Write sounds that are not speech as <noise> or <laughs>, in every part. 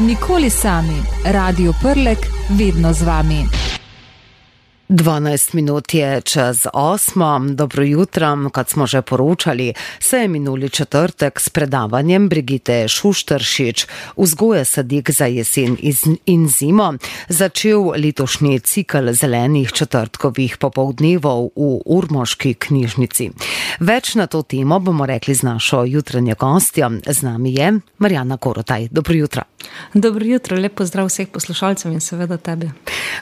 nikoli sami. Radio Prlek, vedno z vami. 12 minut je čez 8. Dobro jutro, kot smo že poročali, se je minuli četrtek s predavanjem Brigite Šuštršič vzgoje sadik za jesen in zimo začel letošnji cikl zelenih četrtkovih popovdnevov v Urmoški knjižnici. Več na to temo bomo rekli z našo jutranjo gostjo. Z nami je Marjana Korotaj. Dobro jutro. Dobro jutro, lepo zdrav vseh poslušalcev in seveda tebi.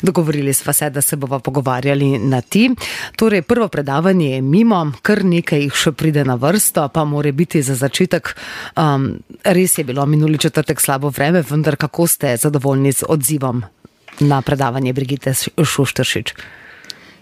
Dogovorili smo se, da se bova pogovarjali na ti. Torej, prvo predavanje je mimo, kar nekaj jih še pride na vrsto, pa more biti za začetek. Um, res je bilo minuli četrtek slabo vreme, vendar kako ste zadovoljni z odzivom na predavanje Brigite Šuštršič?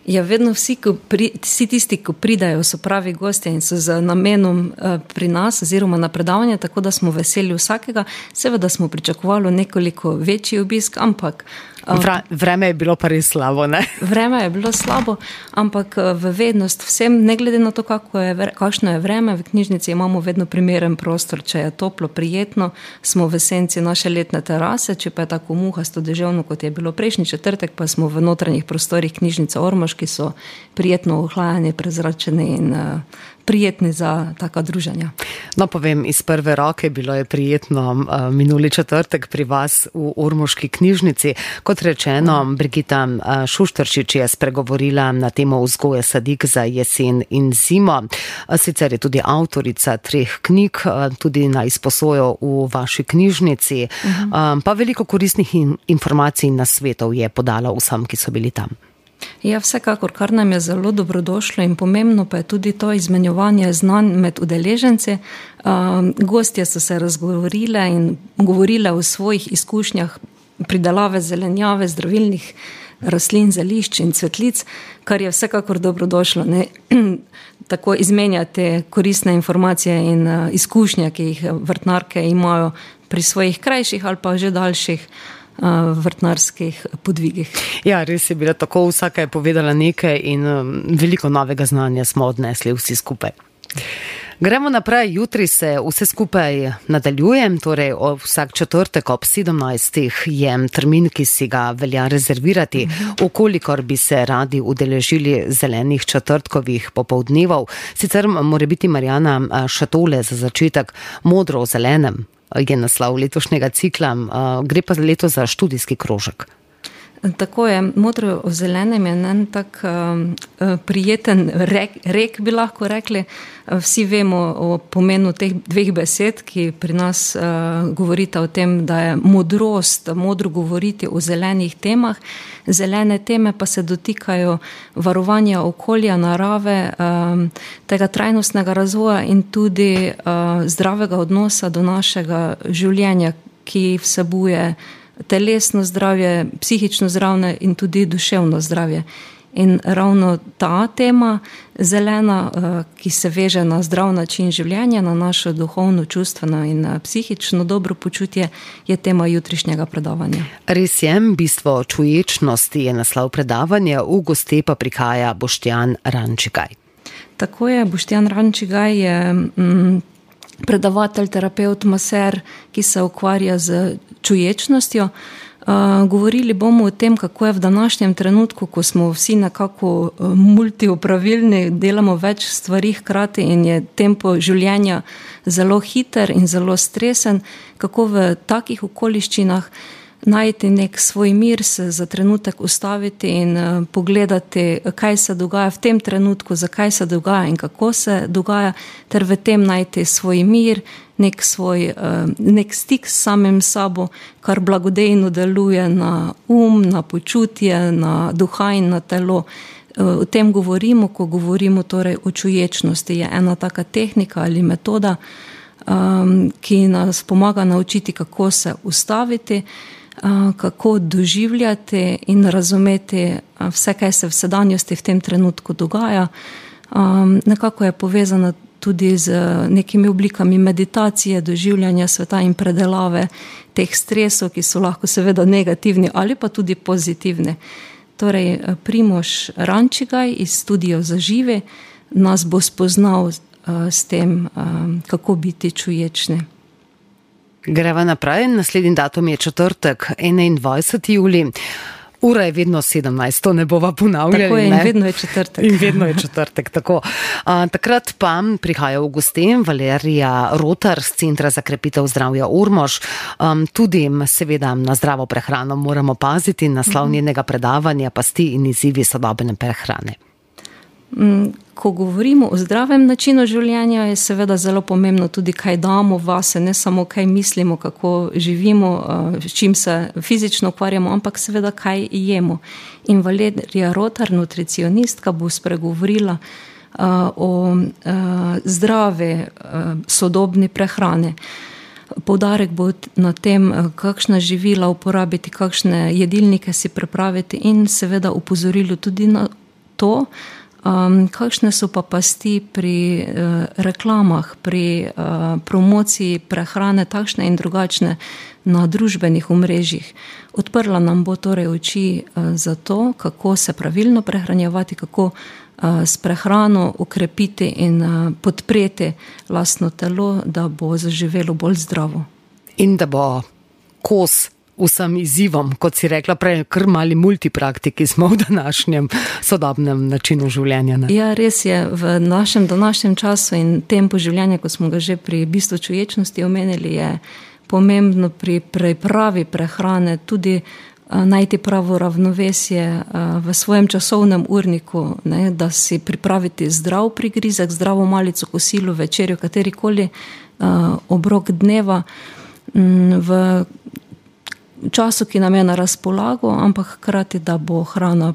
Ja, vedno vsi, pri, vsi tisti, ki pridajo, so pravi gosti in so z namenom uh, pri nas, oziroma na predavanje, tako da smo veseli vsakega. Seveda smo pričakovali nekoliko večji obisk, ampak Vra, vreme je bilo pa res slabo. Ne? <laughs> Vreme je bilo slabo, ampak eh, v vednost vsem, ne glede na to, je, kakšno je vreme, v knjižnici imamo vedno primeren prostor. Če je toplo, prijetno, smo v senci naše letne terase, če pa je tako muhasto deževno, kot je bilo prejšnji četrtek, pa smo v notranjih prostorih knjižnice Ormož, ki so prijetno ohlajeni, prezračeni in uh, prijetni za taka druženja. No, povem iz prve roke, bilo je prijetno uh, minuli četrtek pri vas v Urmoški knjižnici. Kot rečeno. Brigita uh, Šuštršič je spregovorila na temo vzgoje sadik za jesen in zimo. Sicer je tudi avtorica treh knjig, uh, tudi na izposojo v vaši knjižnici, -hmm. uh, pa veliko koristnih in informacij in nasvetov je podala vsem, ki so bili tam. Ja, vsekakor, kar nam je zelo dobrodošlo in pomembno, pa je tudi to izmenjevanje znanj med udeleženci. Um, gostje so se razgovorile in govorile o svojih izkušnjah pridelave zelenjave, zdravilnih rastlin, zelišč in cvetlic, kar je vsekakor dobrodošlo. Ne? <clears throat> Tako izmenjate koristne informacije in uh, izkušnje, ki jih vrtnarke imajo pri svojih krajših ali pa že daljših vrtnarskih podvigih. Ja, res je bilo tako, vsaka je povedala nekaj in veliko novega znanja smo odnesli vsi skupaj. Gremo naprej, jutri se vse skupaj nadaljuje, torej vsak četrtek ob 17. je termin, ki si ga velja rezervirati, ukolikor bi se radi udeležili zelenih četrtkovih popovdnevov. Sicer mora biti Marjana šatole za začetek modro v zelenem, je naslov letošnjega cikla, gre pa leto za študijski krožek. Tako je, modro v zelenem je en tak uh, prijeten rek, rek, bi lahko rekli. Vsi vemo o pomenu teh dveh besed, ki pri nas uh, govorita o tem, da je modrost, modro govoriti o zelenih temah. Zelene teme pa se dotikajo varovanja okolja, narave, um, tega trajnostnega razvoja in tudi uh, zdravega odnosa do našega življenja, ki vsebuje telesno zdravje, psihično zdravje in tudi duševno zdravje. In ravno ta tema, zelena, eh, ki se veže na zdrav način življenja, na našo duhovno, čustveno in eh, psihično dobro počutje, je tema jutrišnjega predavanja. Res je, bistvo čuječnosti je naslov predavanja, v goste pa prihaja Boštjan Rančigaj. Tako je, Boštjan Rančigaj je. Mm, predavatelj, terapeut, maser, ki se ukvarja z čuječnostjo. Uh, govorili bomo o tem, kako je v današnjem trenutku, ko smo vsi nekako multiopravilni, delamo več stvari hkrati in je tempo življenja zelo hiter in zelo stresen, kako v takih okoliščinah najti nek svoj mir, se za trenutek ustaviti in uh, pogledati, kaj se dogaja v tem trenutku, zakaj se dogaja in kako se dogaja, ter v tem najti svoj mir, nek, svoj, uh, nek stik s samim sabo, kar blagodejno deluje na um, na počutje, na duha in na telo. O tem govorimo, ko govorimo torej o čuječnosti. Je ena taka tehnika ali metoda, um, ki nas pomaga naučiti, kako se ustaviti, uh, kako doživljati in razumeti vse, kaj se v sedanjosti v tem trenutku dogaja. Nekako je povezano tudi z nekimi oblikami meditacije, doživljanja sveta in predelave teh stresov, ki so lahko seveda negativni ali pa tudi pozitivni. Torej, Primoš Rančigaj iz studia za žive nas bo spoznal s tem, kako biti čuječni. Greva naprej. Naslednji datum je četrtek, 21. juli. Ura je vedno 17, to ne bova ponavljala. Tako je, in vedno je četrtek. In vedno je četrtek, tako. A, takrat pa prihaja v gostem Valerija Rotar z Centra za krepitev zdravja Urmož. Um, tudi seveda na zdravo prehrano moramo paziti, naslov mhm. njenega predavanja pa sti in izzivi sodobne prehrane. Mm, ko govorimo o zdravem načinu življenja, je seveda zelo pomembno tudi, kaj damo vase, ne samo kaj mislimo, kako živimo, s čim se fizično ukvarjamo, ampak seveda kaj jemo. In Valerija Rotar, nutricionistka, bo spregovorila o zdrave, sodobni prehrane. Poudarek bo na tem, kakšna živila uporabiti, kakšne jedilnike si pripraviti, in seveda upozorilo tudi na to, Um, kakšne so pa pasti pri uh, reklamah, pri uh, promociji prehrane, takšne in drugačne na družbenih omrežjih? Odprla nam bo torej oči uh, za to, kako se pravilno prehranjevati, kako uh, s prehrano ukrepiti in uh, podpreti lastno telo, da bo zaživelo bolj zdravo. In da bo kos vsem izzivom, kot si rekla prej, kar mali multipraktiki smo v današnjem sodobnem načinu življenja. Ne? Ja, res je v našem današnjem času in tempu življenja, ko smo ga že pri bistvu čuječnosti omenili, je pomembno pri pripravi prehrane tudi najti pravo ravnovesje v svojem časovnem urniku, ne, da si pripraviti zdrav prigrizek, zdravo malico, kosilo, večerjo, katerikoli obrok dneva. V času, ki nam je na razpolago, ampak hkrati, da bo hrana.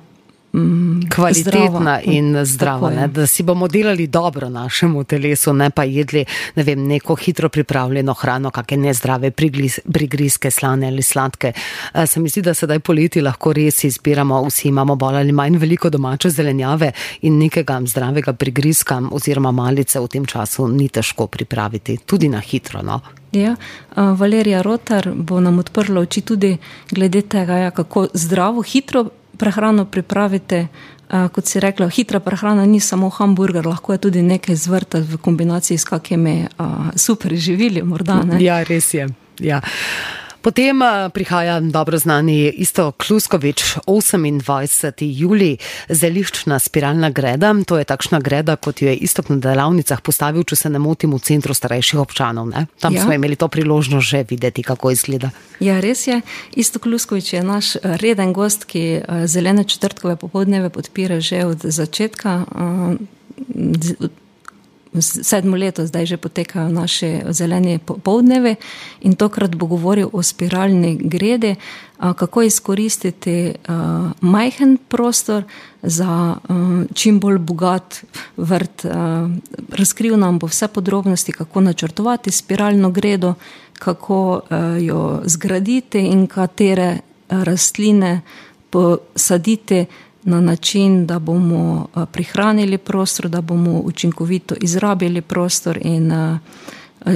Mm, Kvalitetna zdrava. in zdrava, ne, da si bomo delali dobro našemu telesu, ne pa jedli ne vem, neko hitro pripravljeno hrano, kakšne nezdrave prigrizke, slane ali sladke. Se mi zdi, da sedaj poleti lahko res izbiramo, vsi imamo bolj ali manj veliko domače zelenjave in nekega zdravega prigrizka oziroma malice v tem času ni težko pripraviti, tudi na hitro. No. Ja, Valerija Rotar bo nam odprla oči tudi glede tega, ja, kako zdravo, hitro prehrano pripravite. Kot si rekla, hitra prehrana ni samo hamburger, lahko je tudi nekaj zvrta v kombinaciji s kakimi super živili. Morda, ja, res je. Ja. Potem eh, prihaja dobro znani isto Kluskovič, 28. juli, zeliščna spiralna greda. To je takšna greda, kot jo je istok na delavnicah postavil, če se ne motim, v centru starejših občanov. Ne? Tam ja. smo imeli to priložnost že videti, kako izgleda. Ja, res je. Isto Kluskovič je naš eh, reden gost, ki eh, zelene četrtkove popoldneve podpira že od začetka sedmo leto zdaj že potekajo naše zelene povdneve in tokrat bo govoril o spiralni grede, kako izkoristiti majhen prostor za čim bolj bogat vrt. Razkril nam bo vse podrobnosti, kako načrtovati spiralno gredo, kako jo zgraditi in katere rastline posaditi na način, da bomo eh, prihranili prostor, da bomo učinkovito izrabili prostor in eh,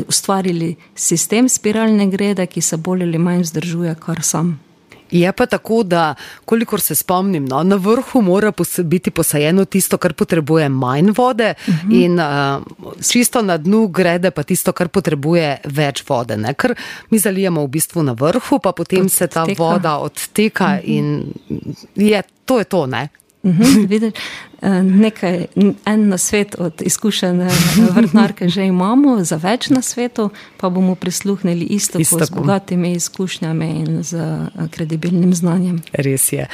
ustvarili sistem spiralne grede, ki se bolj ali manj vzdržuje kar sam. Je pa tako, da kolikor se spomnim, no, na vrhu mora biti posajeno tisto, kar potrebuje manj vode, uh mhm. -huh. in uh, čisto na dnu grede pa tisto, kar potrebuje več vode. Ne? Ker mi zalijemo v bistvu na vrhu, pa potem Od se ta teka. voda odteka uh -huh. in je, to je to. Ne? Mhm, vidiš, eh, nekaj, en na svet od izkušene vrtnarke že imamo, za več na svetu, pa bomo prisluhnili isto, isto z bogatimi izkušnjami in z eh, kredibilnim znanjem. Res je.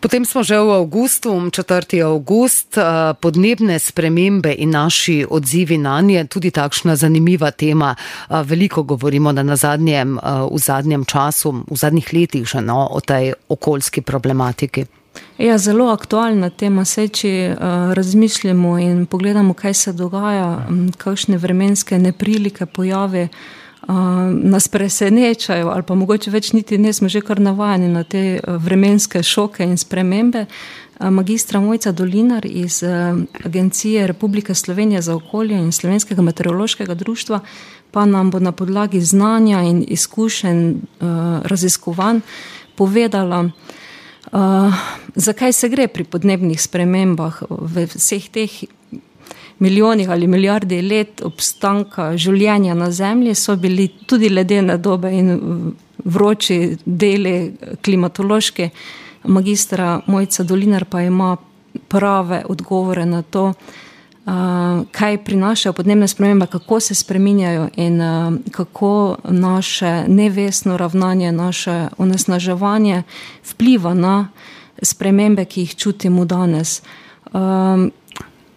Potem smo že v avgustu, 4. avgust, eh, podnebne spremembe in naši odzivi na nje, tudi takšna zanimiva tema. Veliko govorimo na zadnjem, v zadnjem času, v zadnjih letih že no, o tej okoljski problematiki. Ja, zelo aktualna tema je, če uh, razmišljamo in pogledamo, kaj se dogaja, um, kakšne vremenske neprilike, pojave uh, nas presenečajo, ali pa mogoče več niti ne smo že kar navajeni na te uh, vremenske šoke in spremembe. Uh, magistra Mojca Dolinar iz uh, Agencije Republike Slovenije za okolje in Slovenskega meteorološkega društva pa nam bo na podlagi znanja in izkušenj uh, raziskovanj povedala, Uh, zakaj se gre pri podnebnih spremembah v vseh teh milijonih ali milijardi let obstanka življenja na Zemlji so bili tudi ledene dobe in vroči deli klimatološke. Magistra Mojca Dolinar pa ima prave odgovore na to, kaj prinašajo podnebne spremembe, kako se spreminjajo in kako naše nevestno ravnanje, naše onesnaževanje vpliva na spremembe, ki jih čutimo danes.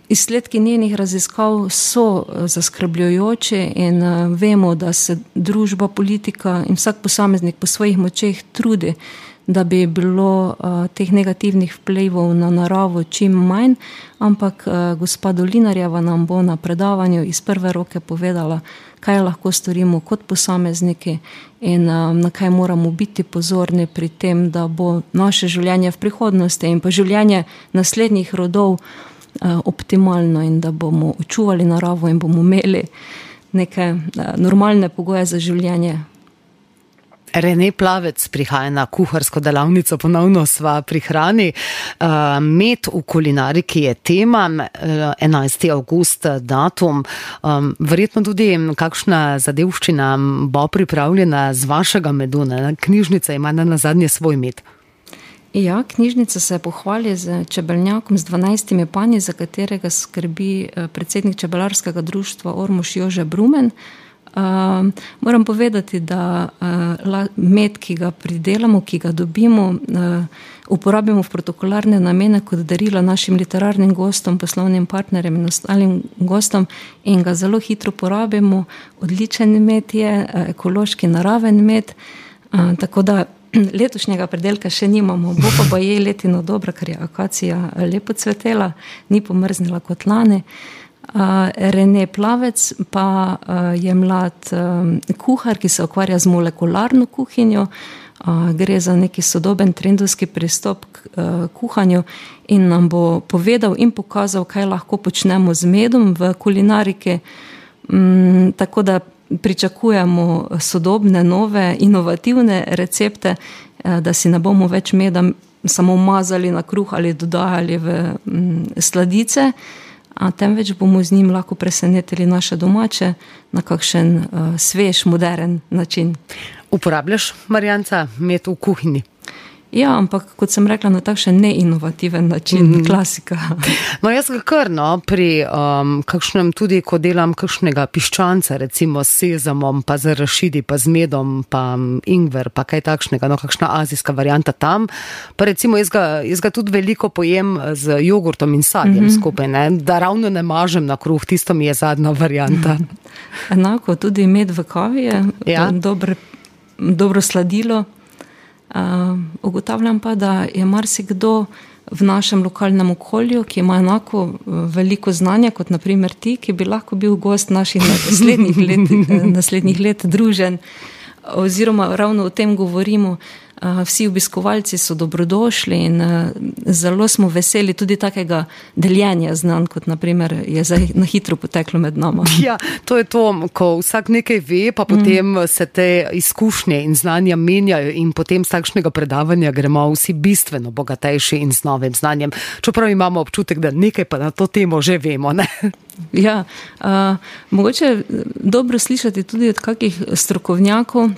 Izsledki njenih raziskav so zaskrbljujoči in vemo, da se družba, politika in vsak posameznik po svojih močeh trudi, da bi bilo uh, teh negativnih vplivov na naravo čim manj, ampak uh, gospa Dolinarjeva nam bo na predavanju iz prve roke povedala, kaj lahko storimo kot posamezniki in uh, na kaj moramo biti pozorni pri tem, da bo naše življenje v prihodnosti in pa življenje naslednjih rodov uh, optimalno in da bomo učuvali naravo in bomo imeli neke uh, normalne pogoje za življenje Rene Plavec prihaja na kuharsko delavnico, ponovno sva pri hrani. Uh, med v kulinariki je tema, uh, 11. august datum. Um, verjetno tudi kakšna zadevščina bo pripravljena z vašega medu. Ne? Knjižnica ima na zadnje svoj med. Ja, knjižnica se pohvali z čebelnjakom z 12 panji, za katerega skrbi predsednik čebelarskega društva Ormoš Jože Brumen. Uh, moram povedati, da uh, med, ki ga pridelamo, ki ga dobimo, uh, uporabimo v protokolarne namene kot darila našim literarnim gostom, poslovnim partnerjem in ostalim gostom, in ga zelo hitro porabimo. Odličen med je, uh, ekološki, naraven med. Uh, tako da <clears throat> letošnjega predelka še nimamo, bo pa, je letino dobro, ker je akacija lepo cvetela, ni pomrznila kot lani. Rene Plavec pa je mlad kuhar, ki se ukvarja z molekularno kuhinjo. Gre za neki sodoben trendovski pristop k kuhanju in nam bo povedal in pokazal, kaj lahko počnemo z medom v kulinariki. Mm, tako da pričakujemo sodobne, nove, inovativne recepte, da si ne bomo več meda samo mazali na kruh ali dodajali v mm, sladice a temveč bomo z njim lahko presenetili naše domače na kakšen uh, svež, modern način. Uporabljaš, Marjanca, med v kuhinji? Ja, ampak kot sem rekla, na takšen neinovativen način, mm -hmm. klasika. <laughs> No, jaz ga kar no, pri um, kakšnem tudi, ko delam kakšnega piščanca, recimo s sezamom, pa z rašidi, pa z medom, pa um, ingver, pa kaj takšnega, no, kakšna azijska varijanta tam. Pa recimo jaz ga, jaz ga tudi veliko pojem z jogurtom in sadjem mm -hmm. skupaj, ne, da ravno ne mažem na kruh, tisto mi je zadnja varijanta. <laughs> Enako tudi med v kavi je ja. dobro, dobro sladilo. Uh, ugotavljam pa, da je marsikdo v našem lokalnem okolju, ki ima enako uh, veliko znanja kot naprimer ti, ki bi lahko bil gost naših naslednjih let, naslednjih let družen, oziroma ravno o tem govorimo. Vsi obiskovalci so dobrodošli in zelo smo veseli tudi takega deljenja znanj, kot naprimer je zdaj na hitro poteklo med nami. <laughs> Ja, to je to, ko vsak nekaj ve, pa potem mm. se te izkušnje in znanja menjajo in potem z takšnega predavanja gremo vsi bistveno bogatejši in z novim znanjem. Čeprav imamo občutek, da nekaj pa na to temo že vemo. Ne? Ja, uh, mogoče je dobro slišati tudi od kakih strokovnjakov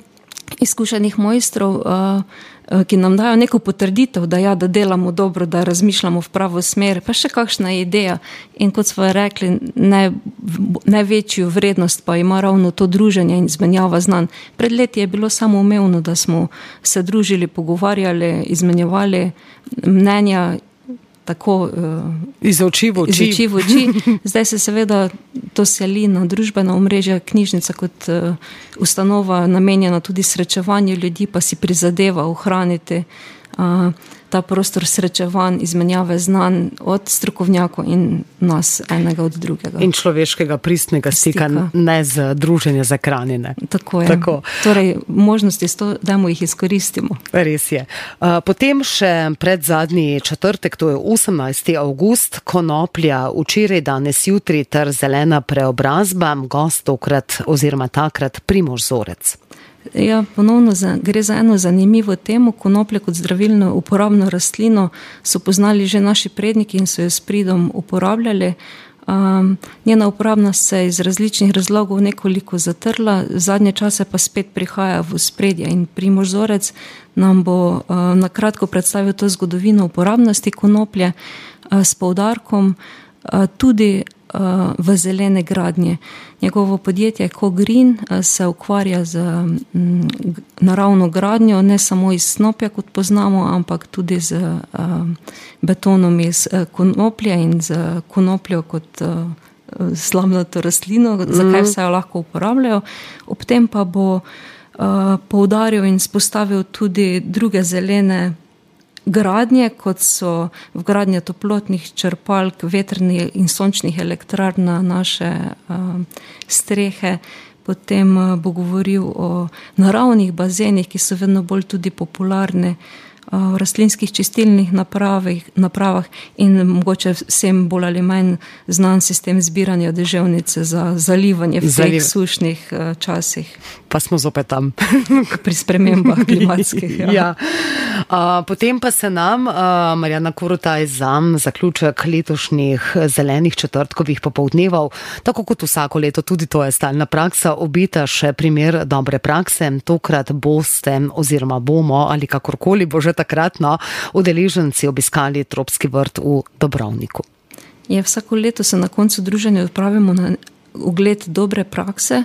izkušenih mojstrov, uh, uh, ki nam dajo neko potrditev, da, ja, da delamo dobro, da razmišljamo v pravo smer, pa še kakšna ideja. In kot smo rekli, naj, največjo vrednost pa ima ravno to druženje in izmenjava znanj. Pred leti je bilo samo umevno, da smo se družili, pogovarjali, izmenjevali mnenja tako uh, iz oči v oči. oči, v oči. <laughs> Zdaj se seveda to seli na družbena omrežja, knjižnica kot uh, ustanova, namenjena tudi srečevanju ljudi, pa si prizadeva ohraniti. Ta prostor srečevanj, izmenjave znanj od strokovnjakov in nas enega od drugega. In človeškega pristnega stika, stika. ne z druženja za kranine. Tako je. Tako. Torej, možnosti so, da mu jih izkoristimo. Res je. Potem še pred zadnji četrtek, to je 18. august, konoplja, včeraj, danes, jutri ter zelena preobrazba, gost tokrat oziroma takrat primož zorec. Ja, ponovno za, gre za eno zanimivo temo. Konoplje kot zdravilno uporabno rastlino so poznali že naši predniki in so jo s pridom uporabljali. Um, njena uporabnost se je iz različnih razlogov nekoliko zatrla, zadnje čase pa spet prihaja v spredje in Primožorec nam bo uh, na kratko predstavil to zgodovino uporabnosti konoplje uh, s poudarkom uh, tudi v zelene gradnje. Njegovo podjetje Cogreen uh, se ukvarja z um, naravno gradnjo, ne samo iz snopja, kot poznamo, ampak tudi z uh, betonom iz uh, konoplje in z konopljo kot slamnato rastlino, mm. za kaj vse jo lahko uporabljajo. Ob tem pa bo poudaril in spostavil tudi druge zelene gradnje, kot so vgradnja toplotnih črpalk, vetrnih in sončnih elektrarn na naše uh, strehe. Potem uh, bo govoril o naravnih bazenih, ki so vedno bolj tudi popularne. Uh, v rastlinskih čistilnih napravih, napravah in mogoče vsem bolj ali manj znan sistem zbiranja deževnice za zalivanje v teh sušnih časih. Pa smo zopet tam. <laughs> Pri spremembah <laughs> klimatskih. Ja. ja. Uh, potem pa se nam, uh, Marjana Kurutaj, za zaključek letošnjih zelenih četrtkovih popovdnevov, tako kot vsako leto, tudi to je stalna praksa, obita še primer dobre prakse. Tokrat boste oziroma bomo ali kakorkoli bo že takrat no, udeleženci obiskali tropski vrt v Dobrovniku. Je, vsako leto se na koncu druženja odpravimo na ogled dobre prakse.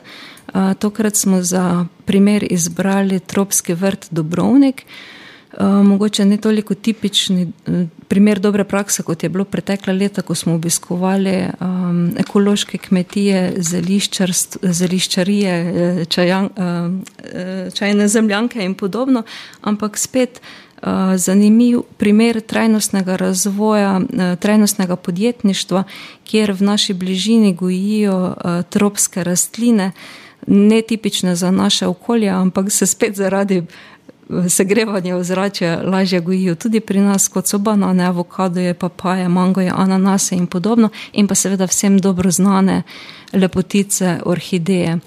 Tokrat smo za primer izbrali tropski vrt Dobrovnik. Mogoče ne toliko tipični primer dobre prakse, kot je bilo pretekla leta, ko smo obiskovali um, ekološke kmetije, zeliščarije, e, čajan, um, čajne zemljanke in podobno, ampak spet zanimiv primer trajnostnega razvoja, trajnostnega podjetništva, kjer v naši bližini gojijo tropske rastline, netipične za naše okolje, ampak se spet zaradi segrevanja ozračja lažje gojijo tudi pri nas, kot so banane, avokadoje, papaje, mangoje, ananase in podobno, in pa seveda vsem dobro znane lepotice, orhideje. Uh,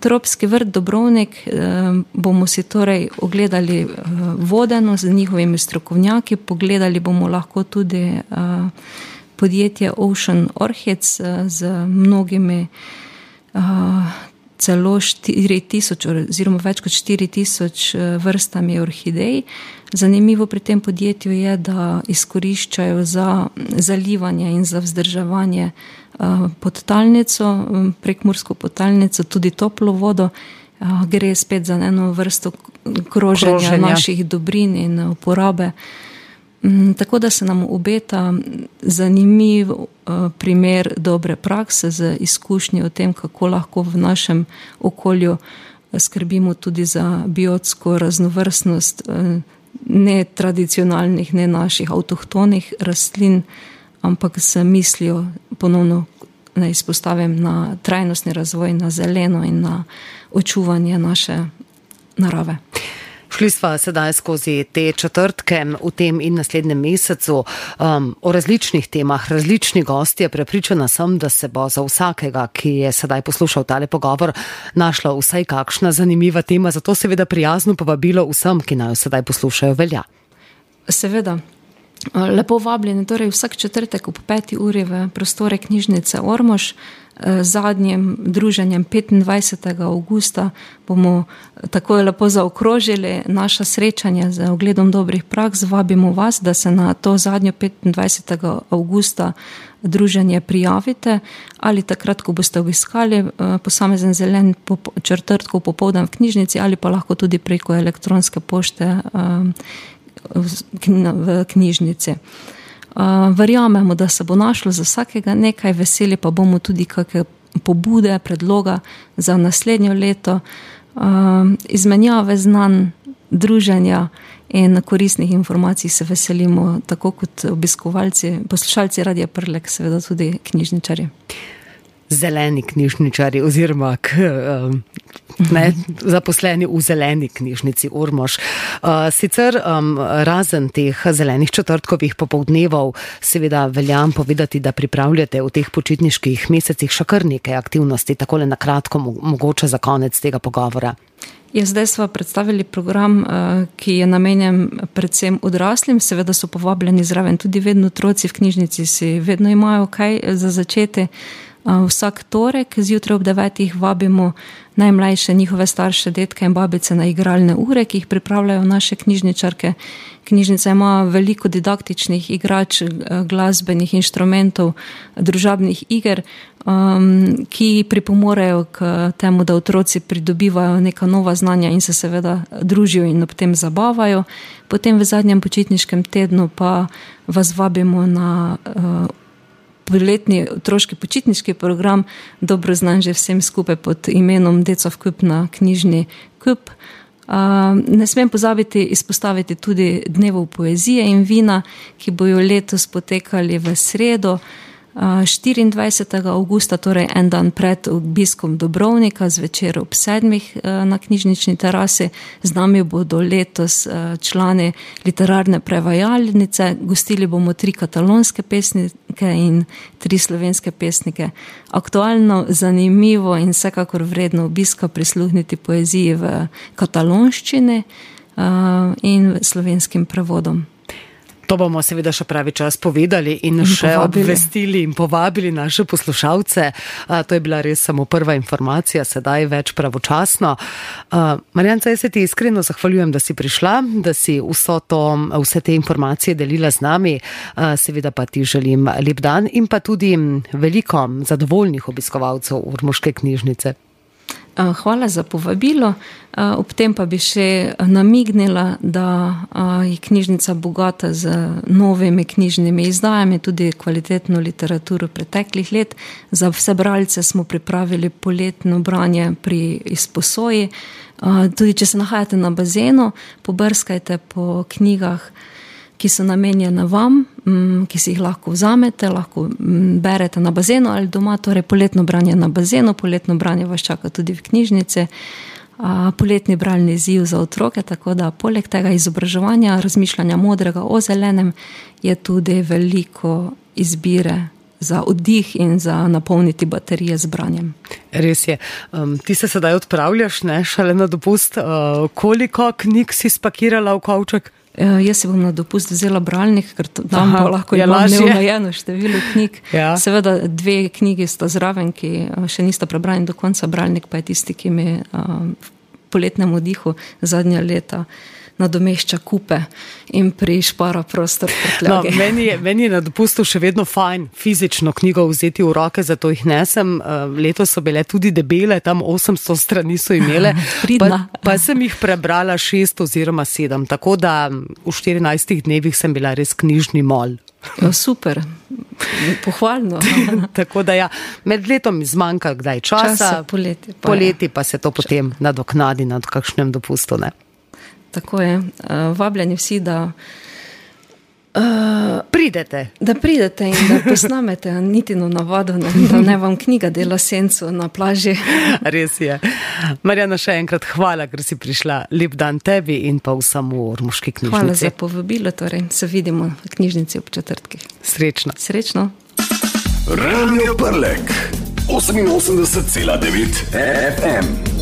tropski vrt Dobrovnik uh, bomo si torej ogledali uh, vodeno z njihovimi strokovnjaki, pogledali bomo lahko tudi uh, podjetje Ocean Orchids z mnogimi, celo 4000 oziroma več kot 4000 vrstami orhidej. Zanimivo pri tem podjetju je, da izkoriščajo za zalivanje in za vzdrževanje podtalnico, prek Mursko podtalnico, tudi toplo vodo. Gre spet za eno vrsto kroženja, kroženja. naših dobrin in uporabe. Tako da se nam obeta zanimiv primer dobre prakse z izkušnjo o tem, kako lahko v našem okolju skrbimo tudi za biotsko raznovrstnost ne tradicionalnih, ne naših avtohtonih rastlin ampak s mislijo ponovno ne izpostavim na trajnostni razvoj, na zeleno in na očuvanje naše narave. Šli smo sedaj skozi te četrtke v tem in naslednjem mesecu um, o različnih temah, različni gosti. Prepričana sem, da se bo za vsakega, ki je sedaj poslušal tale pogovor, našla vsaj kakšna zanimiva tema. Zato seveda prijazno povabilo vsem, ki naj jo sedaj poslušajo, velja. Seveda, Lepo vabljeni, torej vsak četrtek ob peti uri v prostore knjižnice Ormož. Z zadnjim druženjem 25. augusta bomo tako lepo zaokrožili naša srečanja z ogledom dobrih praks. Vabimo vas, da se na to zadnjo 25. augusta druženje prijavite ali takrat, ko boste obiskali posamezen zelen četrtkov popovdan v knjižnici ali pa lahko tudi preko elektronske pošte v knjižnici. Verjamemo, da se bo našlo za vsakega nekaj, veseli pa bomo tudi kakšne pobude, predloga za naslednjo leto, izmenjave znanj, druženja in koristnih informacij se veselimo, tako kot obiskovalci, poslušalci Radia Prlek, seveda tudi knjižničari. Zeleni knjižničari oziroma k, um, ne, zaposleni v zeleni knjižnici Urmoš. Uh, sicer um, razen teh zelenih četrtkovih popovdnevov, seveda veljam povedati, da pripravljate v teh počitniških mesecih še kar nekaj aktivnosti, takole na kratko mogoče za konec tega pogovora. Ja, zdaj smo predstavili program, ki je namenjen predvsem odraslim, seveda so povabljeni zraven tudi vedno otroci v knjižnici, si vedno imajo kaj za začeti. Vsak torek zjutraj ob devetih vabimo najmlajše njihove starše, detke in babice na igralne ure, ki jih pripravljajo naše knjižničarke. Knjižnica ima veliko didaktičnih igrač, glasbenih inštrumentov, družabnih iger, um, ki pripomorejo k temu, da otroci pridobivajo neka nova znanja in se seveda družijo in ob tem zabavajo. Potem v zadnjem počitniškem tednu pa vas vabimo na. Uh, poletni otroški počitniški program, dobro znan že vsem skupaj pod imenom Decov Kup na knjižni Kup. Ne smem pozabiti izpostaviti tudi dnevov poezije in vina, ki bojo letos potekali v sredo. 24. augusta, torej en dan pred obiskom Dobrovnika, zvečer ob sedmih eh, na knjižnični terasi, z nami bodo letos eh, člani literarne prevajalnice, gostili bomo tri katalonske pesnike in tri slovenske pesnike. Aktualno, zanimivo in vsekakor vredno obiska prisluhniti poeziji v katalonščini eh, in slovenskim prevodom. To bomo seveda še pravi čas povedali in, in še povabili. obvestili in povabili naše poslušalce. A, to je bila res samo prva informacija, sedaj več pravočasno. Marjanca, jaz se ti iskreno zahvaljujem, da si prišla, da si to, vse te informacije delila z nami. A, seveda pa ti želim lep dan in pa tudi veliko zadovoljnih obiskovalcev Urmoške knjižnice. Eh, hvala za povabilo. Eh, ob tem pa bi še namignila, da eh, je knjižnica bogata z novimi knjižnimi izdajami, tudi kvalitetno literaturo preteklih let. Za vse bralce smo pripravili poletno branje pri izposoji. Tudi če se nahajate na bazenu, pobrskajte po knjigah ki so namenjene vam, mm, ki si jih lahko vzamete, lahko mm, berete na bazenu ali doma, torej poletno branje na bazenu, poletno branje vas čaka tudi v knjižnici. Poletni bralni ziv za otroke, tako da poleg tega izobraževanja, razmišljanja modrega o zelenem, je tudi veliko izbire za oddih in za napolniti baterije z branjem. Res je. Um, ti se sedaj odpravljaš, ne šele na dopust. Uh, koliko knjig si spakirala v kavček? Uh, jaz se bom na dopust vzela bralnik, ker tam Aha, lahko je lažje omejeno število knjig. Ja. Seveda, dve knjigi sta zraven, ki eh, še nista prebrani do konca, bralnik pa je tisti, ki mi uh, v poletnem odihu zadnja leta nadomešča kupe in prišpara prostor. No, meni, je, meni je na dopustu še vedno fajn fizično knjigo vzeti v roke, zato jih nesem. Eh, letos so bile tudi debele, tam 800 strani so imele. <laughs> Pa, pa sem jih prebrala 6 oziroma 7, tako da v 14 dnevih sem bila res knjižni mol. Jo, super, pohvalno. <laughs> tako da ja, med letom zmanjka kdaj časa, časa poleti, pa, poleti pa se to potem nadoknadi nad kakšnem dopustu. Ne? Tako je. Uh, vabljeni vsi, da uh, pridete. Da pridete in da posnamete niti na vodo, ne, da ne vam knjiga dela senco na plaži. <laughs> Res je. Marjana, še enkrat hvala, ker si prišla. Lep dan tebi in pa vsemu urmoški knjižnici. Hvala za povabilo, torej se vidimo v knjižnici ob četrtkih. Srečno. Srečno. Radio Prlek 88,9 FM.